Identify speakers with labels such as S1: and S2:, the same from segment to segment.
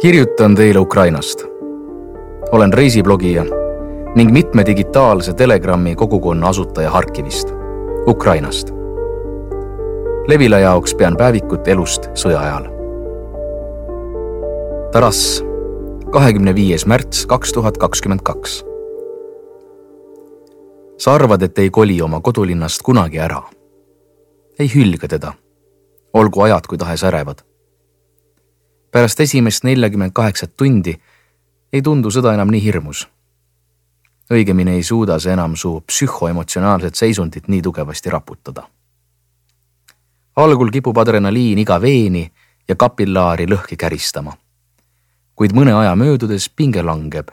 S1: kirjutan teile Ukrainast. olen reisiblogija ning mitme digitaalse Telegrami kogukonna asutaja Harkivist, Ukrainast. Levila jaoks pean päevikut elust sõja ajal. Taras, kahekümne viies märts kaks tuhat kakskümmend kaks. sa arvad, et ei koli oma kodulinnast kunagi ära? ei hülga teda, olgu ajad kui tahes ärevad pärast esimest neljakümmend kaheksat tundi ei tundu sõda enam nii hirmus. õigemini ei suuda see enam su psühhoemotsionaalset seisundit nii tugevasti raputada. algul kipub adrenaliin iga veeni ja kapillaari lõhki käristama. kuid mõne aja möödudes pinge langeb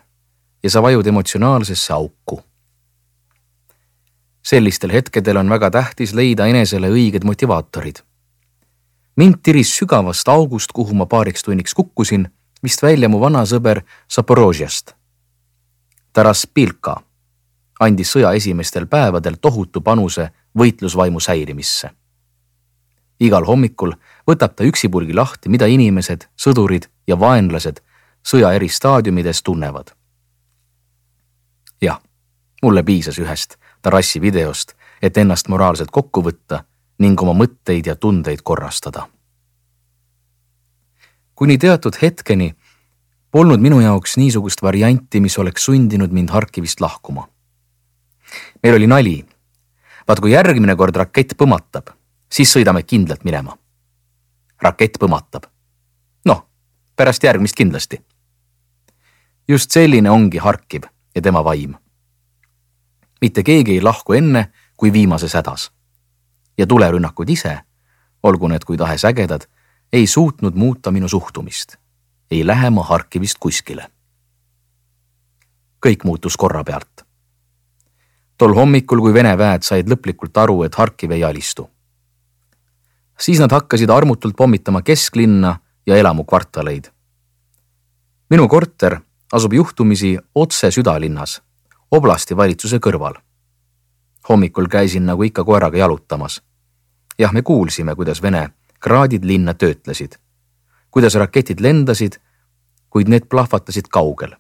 S1: ja sa vajud emotsionaalsesse auku. sellistel hetkedel on väga tähtis leida enesele õiged motivaatorid mind tiris sügavast august, kuhu ma paariks tunniks kukkusin, vist välja mu vana sõber Zaporožjast. Taras Pilka andis sõja esimestel päevadel tohutu panuse võitlusvaimu säilimisse. igal hommikul võtab ta üksipulgi lahti, mida inimesed, sõdurid ja vaenlased sõja eri staadiumides tunnevad. jah, mulle piisas ühest Tarassi videost, et ennast moraalselt kokku võtta ning oma mõtteid ja tundeid korrastada. kuni teatud hetkeni polnud minu jaoks niisugust varianti, mis oleks sundinud mind Harkivist lahkuma. meil oli nali. vaat kui järgmine kord rakett põmatab, siis sõidame kindlalt minema. rakett põmatab. noh, pärast järgmist kindlasti. just selline ongi Harkiv ja tema vaim. mitte keegi ei lahku enne kui viimases hädas ja tulerünnakud ise, olgu need kui tahes ägedad, ei suutnud muuta minu suhtumist. ei lähe ma Harkivist kuskile. kõik muutus korrapealt. tol hommikul, kui Vene väed said lõplikult aru, et Harkiv ei alistu. siis nad hakkasid armutult pommitama kesklinna ja elamukvartaleid. minu korter asub juhtumisi otse südalinnas, oblasti valitsuse kõrval hommikul käisin nagu ikka koeraga jalutamas jah, me kuulsime, kuidas Vene kraadid linna töötlesid, kuidas raketid lendasid, kuid need plahvatasid kaugel.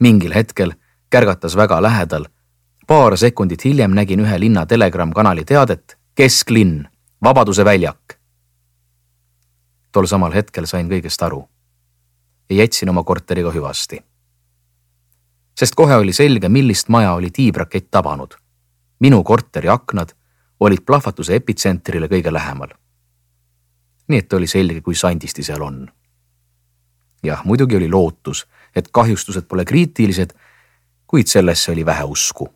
S1: mingil hetkel kärgatas väga lähedal. paar sekundit hiljem nägin ühe linna Telegram kanali teadet Kesklinn, Vabaduse väljak. tol samal hetkel sain kõigest aru ja jätsin oma korteriga hüvasti. sest kohe oli selge, millist maja oli tiibrakett tabanud. minu korteri aknad olid plahvatuse epitsentrile kõige lähemal. nii et oli selge, kui sandisti seal on. jah, muidugi oli lootus, et kahjustused pole kriitilised, kuid sellesse oli vähe usku.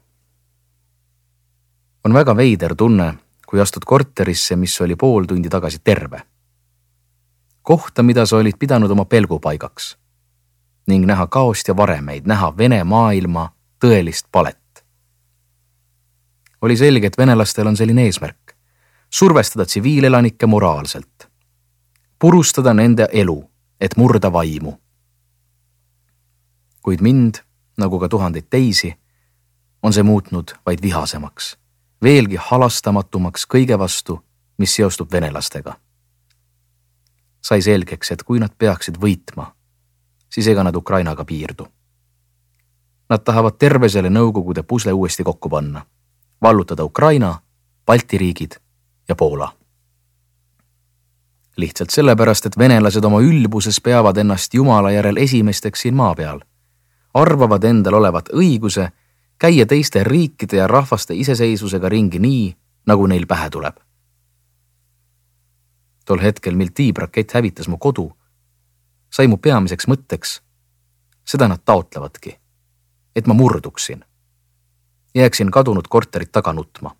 S1: on väga veider tunne, kui astud korterisse, mis oli pool tundi tagasi terve. kohta, mida sa olid pidanud oma pelgupaigaks ning näha kaost ja varemeid, näha Vene maailma tõelist palet oli selge, et venelastel on selline eesmärk. survestada tsiviilelanikke moraalselt. purustada nende elu, et murda vaimu. kuid mind, nagu ka tuhandeid teisi, on see muutnud vaid vihasemaks, veelgi halastamatumaks kõige vastu, mis seostub venelastega. sai selgeks, et kui nad peaksid võitma, siis ega nad Ukrainaga piirdu. Nad tahavad terve selle Nõukogude pusle uuesti kokku panna vallutada Ukraina, Balti riigid ja Poola. lihtsalt sellepärast, et venelased oma ülbuses peavad ennast Jumala järel esimesteks siin maa peal, arvavad endal olevat õiguse käia teiste riikide ja rahvaste iseseisvusega ringi nii, nagu neil pähe tuleb. tol hetkel, mil tiibrakett hävitas mu kodu, sai mu peamiseks mõtteks, seda nad taotlevadki, et ma murduksin jääksin kadunud korterit taga nutma.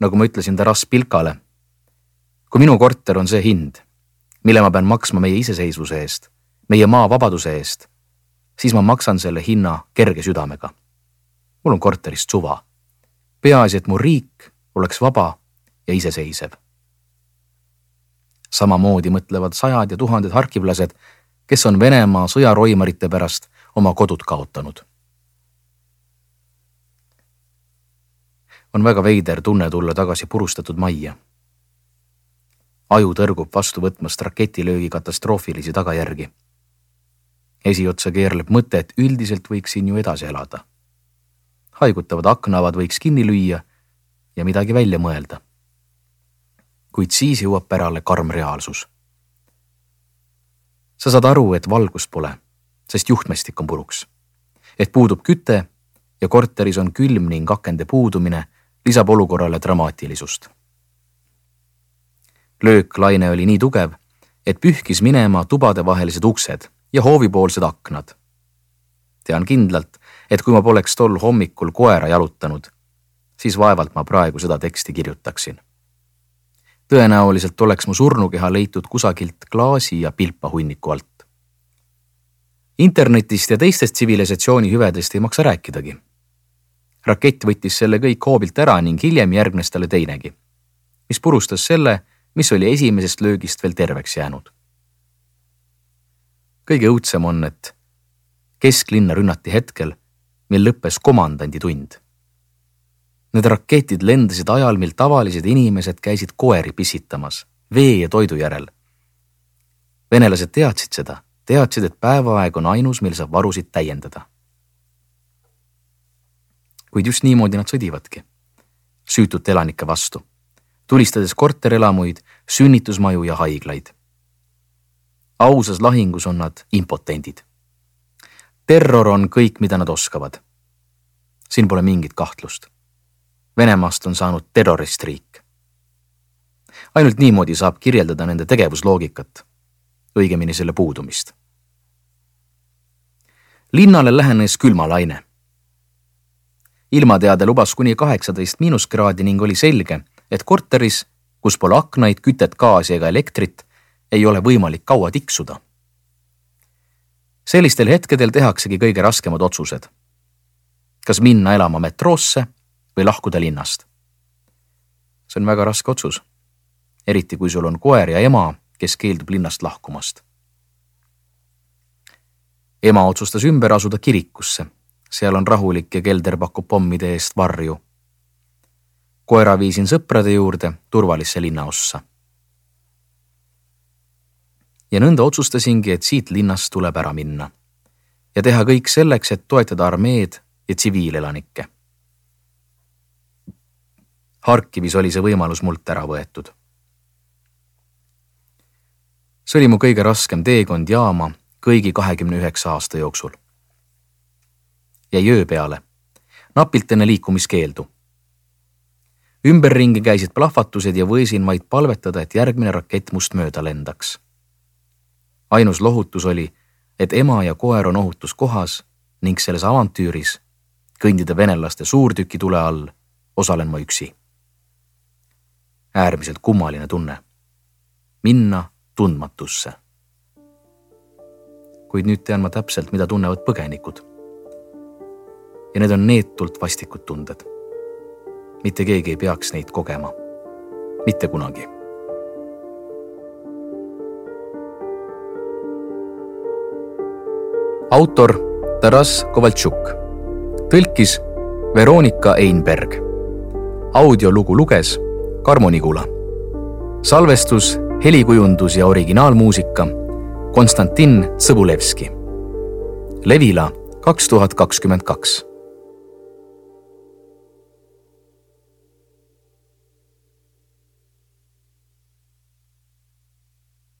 S1: nagu ma ütlesin Taras Pilkale, kui minu korter on see hind, mille ma pean maksma meie iseseisvuse eest, meie maa vabaduse eest, siis ma maksan selle hinna kerge südamega. mul on korterist suva. peaasi, et mu riik oleks vaba ja iseseisev. samamoodi mõtlevad sajad ja tuhanded harkivlased, kes on Venemaa sõjaroimarite pärast oma kodud kaotanud on väga veider tunne tulla tagasi purustatud majja. aju tõrgub vastu võtmast raketilöögi katastroofilisi tagajärgi. esiotsa keerleb mõte, et üldiselt võiks siin ju edasi elada. haigutavad aknaavad võiks kinni lüüa ja midagi välja mõelda. kuid siis jõuab pärale karm reaalsus. sa saad aru, et valgust pole, sest juhtmestik on puruks. et puudub küte ja korteris on külm ning akende puudumine lisab olukorrale dramaatilisust lööklaine oli nii tugev, et pühkis minema tubadevahelised uksed ja hoovipoolsed aknad. tean kindlalt, et kui ma poleks tol hommikul koera jalutanud, siis vaevalt ma praegu seda teksti kirjutaksin. tõenäoliselt oleks mu surnukeha leitud kusagilt klaasi ja pilpahunniku alt. internetist ja teistest tsivilisatsiooni hüvedest ei maksa rääkidagi. Rakett võttis selle kõik hoobilt ära ning hiljem järgnes talle teinegi, mis purustas selle mis oli esimesest löögist veel terveks jäänud. kõige õudsem on, et kesklinna rünnati hetkel, mil lõppes komandandi tund. Need raketid lendasid ajal, mil tavalised inimesed käisid koeri pissitamas vee ja toidu järel. venelased teadsid seda, teadsid, et päevaaeg on ainus, mil saab varusid täiendada. Kuid just niimoodi nad sõdivadki, süütute elanike vastu tulistades korterelamuid, sünnitusmaju ja haiglaid. ausas lahingus on nad impotendid. terror on kõik, mida nad oskavad. siin pole mingit kahtlust. Venemaast on saanud terroristriik. ainult niimoodi saab kirjeldada nende tegevusloogikat, õigemini selle puudumist. linnale lähenes külmalaine ilmateade lubas kuni kaheksateist miinuskraadi ning oli selge, et korteris, kus pole aknaid, kütet, gaasi ega elektrit, ei ole võimalik kaua tiksuda. sellistel hetkedel tehaksegi kõige raskemad otsused. kas minna elama metroosse või lahkuda linnast. see on väga raske otsus. eriti kui sul on koer ja ema, kes keeldub linnast lahkumast. ema otsustas ümber asuda kirikusse, seal on rahulik ja kelder pakub pommide eest varju koera viisin sõprade juurde turvalisse linnaossa. ja nõnda otsustasingi, et siit linnast tuleb ära minna ja teha kõik selleks, et toetada armeed ja tsiviilelanikke. Harkivis oli see võimalus mult ära võetud. see oli mu kõige raskem teekond jaama kõigi kahekümne üheksa aasta jooksul. Jäi öö peale, napilt enne liikumiskeeldu ümberringi käisid plahvatused ja võisin vaid palvetada, et järgmine rakett must mööda lendaks. ainus lohutus oli, et ema ja koer on ohutus kohas ning selles avantüüris, kõndida venelaste suurtükitule all, osalen ma üksi. äärmiselt kummaline tunne. minna tundmatusse. kuid nüüd tean ma täpselt, mida tunnevad põgenikud. Ja need on neetult vastikud tunded mitte keegi ei peaks neid kogema. mitte kunagi. autor Taras Kovaltšuk, tõlkis Veronika Einberg. audiolugu luges Karmo Nigula. salvestus, helikujundus ja originaalmuusika Konstantin Sõbulevski. Levila kaks tuhat kakskümmend kaks